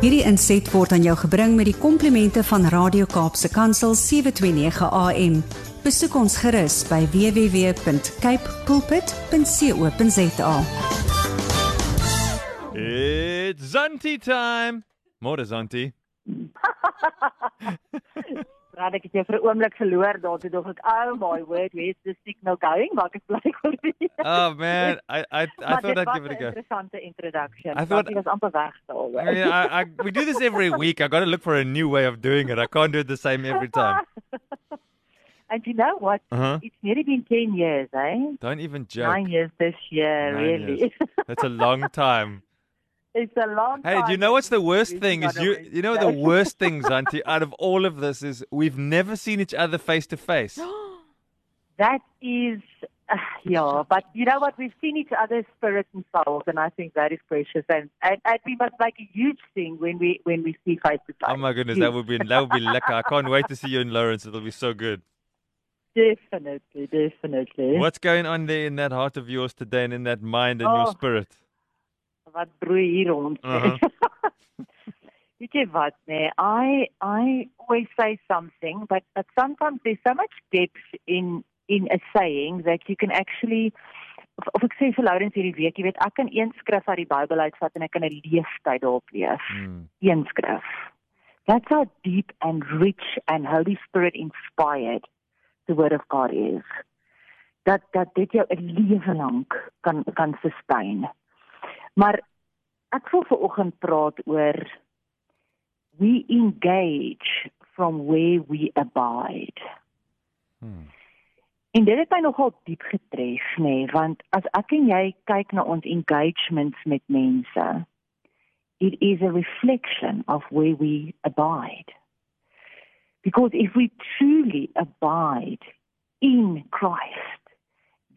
Hierdie inset word aan jou gebring met die komplimente van Radio Kaapse Kansel 729 AM. Besoek ons gerus by www.cape pulpit.co.za. It's Zunty time. Môre Zunty. Raad ek het jou vir 'n oomblik verloor daar toe dog ek oh my word where's the signal going maar ek is bly vir die Oh man, I I I thought dit I'd give it a go. Interessante introduction. I thought- dit was amper weg daar. I mean, I, I, we do this every week. I got to look for a new way of doing it. I can't do it the same every time. and you know what? Uh-huh. It's nearly been 10 years, eh? Don't even joke. Nine years this year, Nine really. years. That's a long time. It's a long Hey, time. do you know what's the worst thing is you you know the worst thing, Zantie, out of all of this is we've never seen each other face to face. That is, uh, yeah, but you know what? We've seen each other's spirit and souls, and I think that is precious. And, and, and we must make a huge thing when we when we see face to face. Oh my goodness, that would be that would be lekker. I can't wait to see you in Lawrence. It'll be so good. Definitely, definitely. What's going on there in that heart of yours today and in that mind and your Oh. spirit? Wat broei hier rond. Uh-huh. Weet jy wat nee, I I always say something but but sometimes there's so much depth in in a saying that you can actually of, of ek sê vir Laurens hierdie week, jy weet, ek kan een skrif uit die Bybel uitvat en ek kan 'n leeftyd daarop lees. Hmm. Een skrif. That's how deep and rich and Holy Spirit inspired the word of God is. Dat dat dit jou 'n lewe lank kan kan sustain. Maar ek wil vanoggend praat oor we engage from where we abide. Hmm. En dit het my nogal diep getref, nê, nee, want as ek en jy kyk na ons engagements met mense, it is a reflection of where we abide. Because if we truly abide in Christ,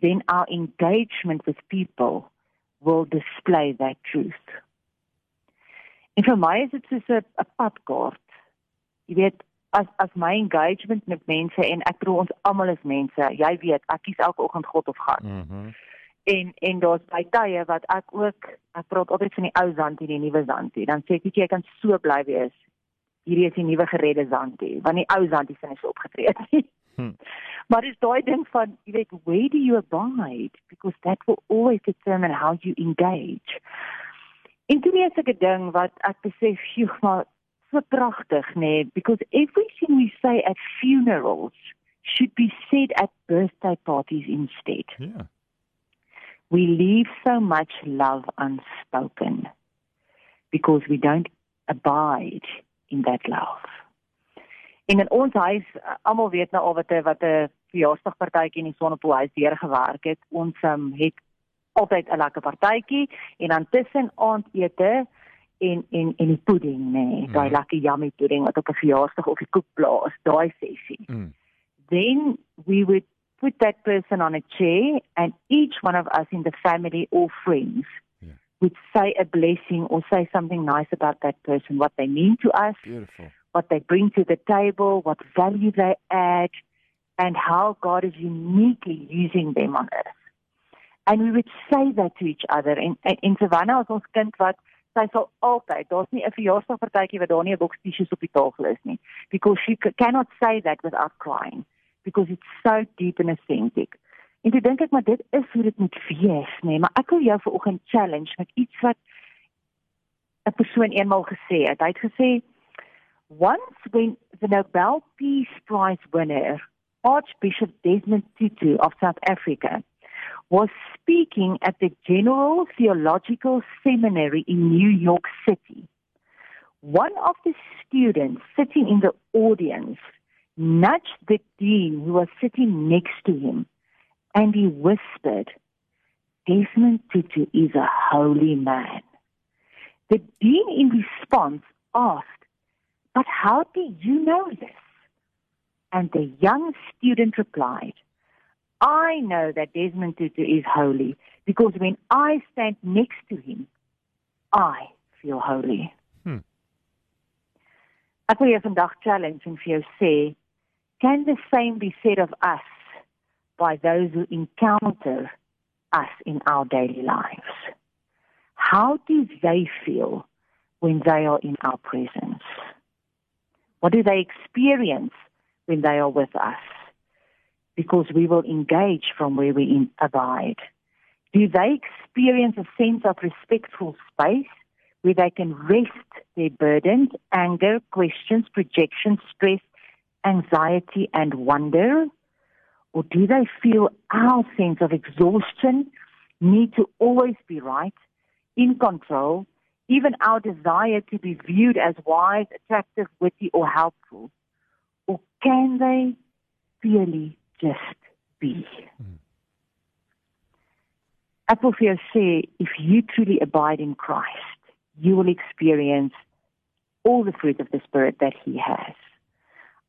then our engagement with people will display that truth. En vir my is dit soos 'n padkaart. Jy weet, as as my engagement met mense en ek bedoel ons almal is mense. Jy weet, ek kies elke oggend God of gat. Mhm. En en daar's baie tye wat ek ook ek praat altyd van die ou Zantie, die nuwe Zantie. Dan sê ek net jy kan so bly wees. Hierdie is die nuwe geredde Zantie, want die ou Zantie se is opgetree. Hm. Maar dis daai ding van jy weet where do you abide because that will always determine how you engage. En toe is ek 'n ding wat ek besef, joh, maar so pragtig, nê, nee, because everything we say at funerals should be said at birthday parties instead. Yeah. We leave so much love unspoken because we don't abide in that love. En in ons huis, uh, almal weet nou al wat 'n wat 'n verjaarsdagpartytjie in die Sonnepool huis deurgewerk het. Ons um, het altyd 'n lekker partytjie en dan tussen aandete en en en die pudding nê, nee, daai Mhm. lekker yummy pudding wat op 'n verjaarsdag op die koek plaas, daai sessie Mm. then we would put that person on a chair and each one of us in the family or friends Yeah. would say a blessing or say something nice about that person, what they mean to us, Beautiful. What they bring to the table, what value they add, and how God is uniquely using them on earth. And we would say that to each other. En, en Savannah was ons kind wat sy sal altyd, daar's nie 'n verjaarsdagpartytjie waar daar nie 'n boks tissues op die tafel is nie, because she cannot say that without crying, because it's so deep and authentic. En toe dink ek maar dit is hoe dit moet wees, nê, nee, maar ek wil jou vanoggend challenge met iets wat 'n persoon eenmaal gesê het. Hy het gesê Once when the Nobel Peace Prize winner, Archbishop Desmond Tutu of South Africa, was speaking at the General Theological Seminary in New York City, one of the students sitting in the audience nudged the dean who was sitting next to him and he whispered, Desmond Tutu is a holy man. The dean in response asked, but how do you know this? And the young student replied, I know that Desmond Tutu is holy because when I stand next to him, I feel holy. Hmm. Ek wil jou vandag challenge en vir jou sê, can the same be said of us by those who encounter us in our daily lives? How do they feel when they are in our presence? What do they experience when they are with us? Because we will engage from where we abide. Do they experience a sense of respectful space where they can rest their burdens, anger, questions, projections, stress, anxiety, and wonder? Or do they feel our sense of exhaustion, need to always be right, in control, even our desire to be viewed as wise, attractive, witty, or helpful? Or can they really just be? Mm. Ek wil vir jou sê if you truly abide in Christ, you will experience all the fruit of the spirit that he has.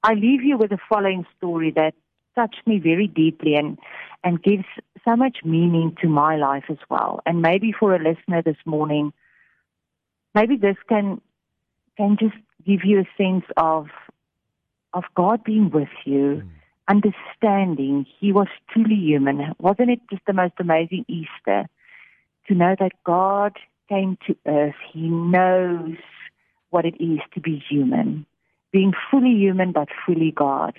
I leave you with the following story that touched me very deeply and and gives so much meaning to my life as well. And maybe for a listener this morning, maybe this can can just give you a sense of of God being with you. Mm understanding he was truly human. Wasn't it just the most amazing Easter to know that God came to earth? He knows what it is to be human, being fully human but fully God.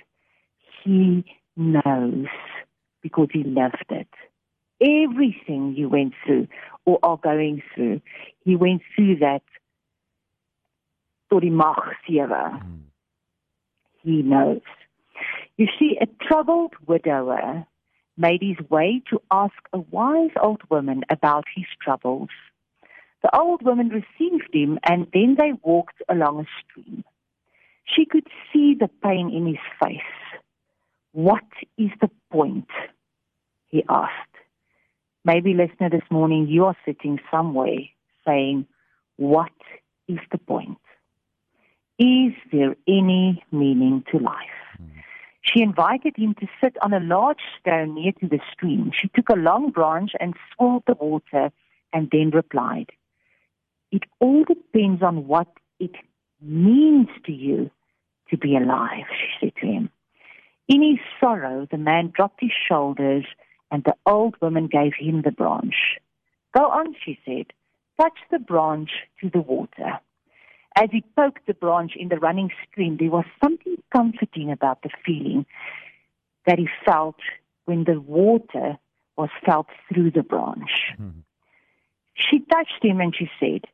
He knows because he loved it. Everything you went through or are going through, he went through that. He knows. You see, a troubled widower made his way to ask a wise old woman about his troubles. The old woman received him, and then they walked along a stream. She could see the pain in his face. What is the point? He asked. Maybe, listener, this morning you are sitting somewhere saying, What is the point? Is there any meaning to life? Hmm. She invited him to sit on a large stone near to the stream. She took a long branch and swirled the water and then replied, It all depends on what it means to you to be alive, she said to him. In his sorrow, the man dropped his shoulders and the old woman gave him the branch. Go on, she said. Touch the branch to the water. As he poked the branch in the running stream, there was something comforting about the feeling that he felt when the water was felt through the branch. Mm-hmm. She touched him and she said,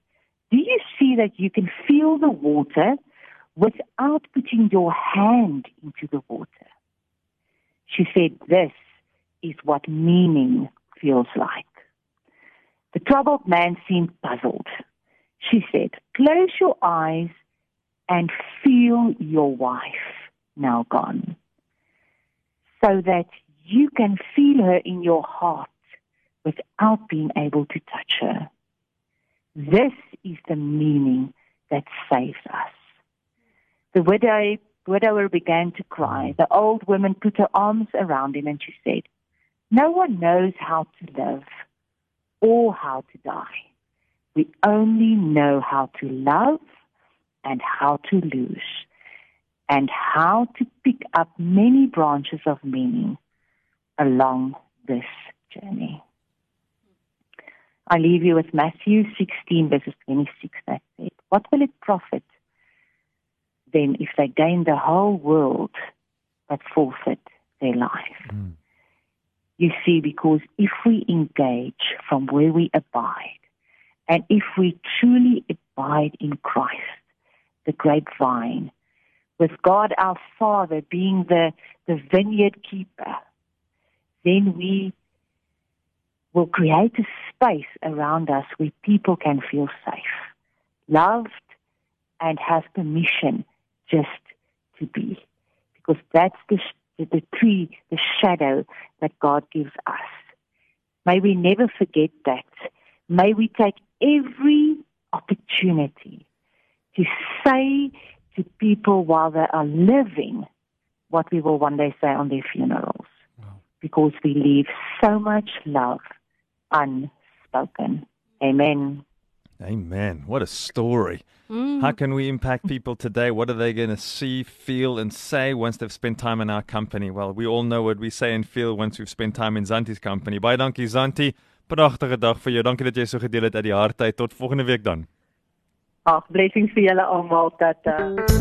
Do you see that you can feel the water without putting your hand into the water? She said, This is what meaning feels like. The troubled man seemed puzzled. She said, Close your eyes and feel your wife now gone, so that you can feel her in your heart without being able to touch her. This is the meaning that saves us. The widow, widower began to cry. The old woman put her arms around him and she said, No one knows how to live or how to die. We only know how to love and how to lose and how to pick up many branches of meaning along this journey. I leave you with Matthew 16, verses 26 that said, What will it profit them if they gain the whole world but forfeit their life? Mm. You see, because if we engage from where we abide, and if we truly abide in Christ, the grapevine, with God our Father being the, the vineyard keeper, then we will create a space around us where people can feel safe, loved, and have permission just to be. Because that's the, the tree, the shadow that God gives us. May we never forget that. May we take every opportunity to say to people while they are living what we will one day say on their funerals. Wow. Because we leave so much love unspoken. Amen. Amen. What a story. Mm. How can we impact people today? What are they going to see, feel, and say once they've spent time in our company? Well, we all know what we say and feel once we've spent time in Zantie's company. Bye, donkey, Zantie. Pragtige dag vir jou. Dankie dat jy so gedeel het uit die hart uit. Tot volgende week dan. Ag, blessings vir julle almal dat uh...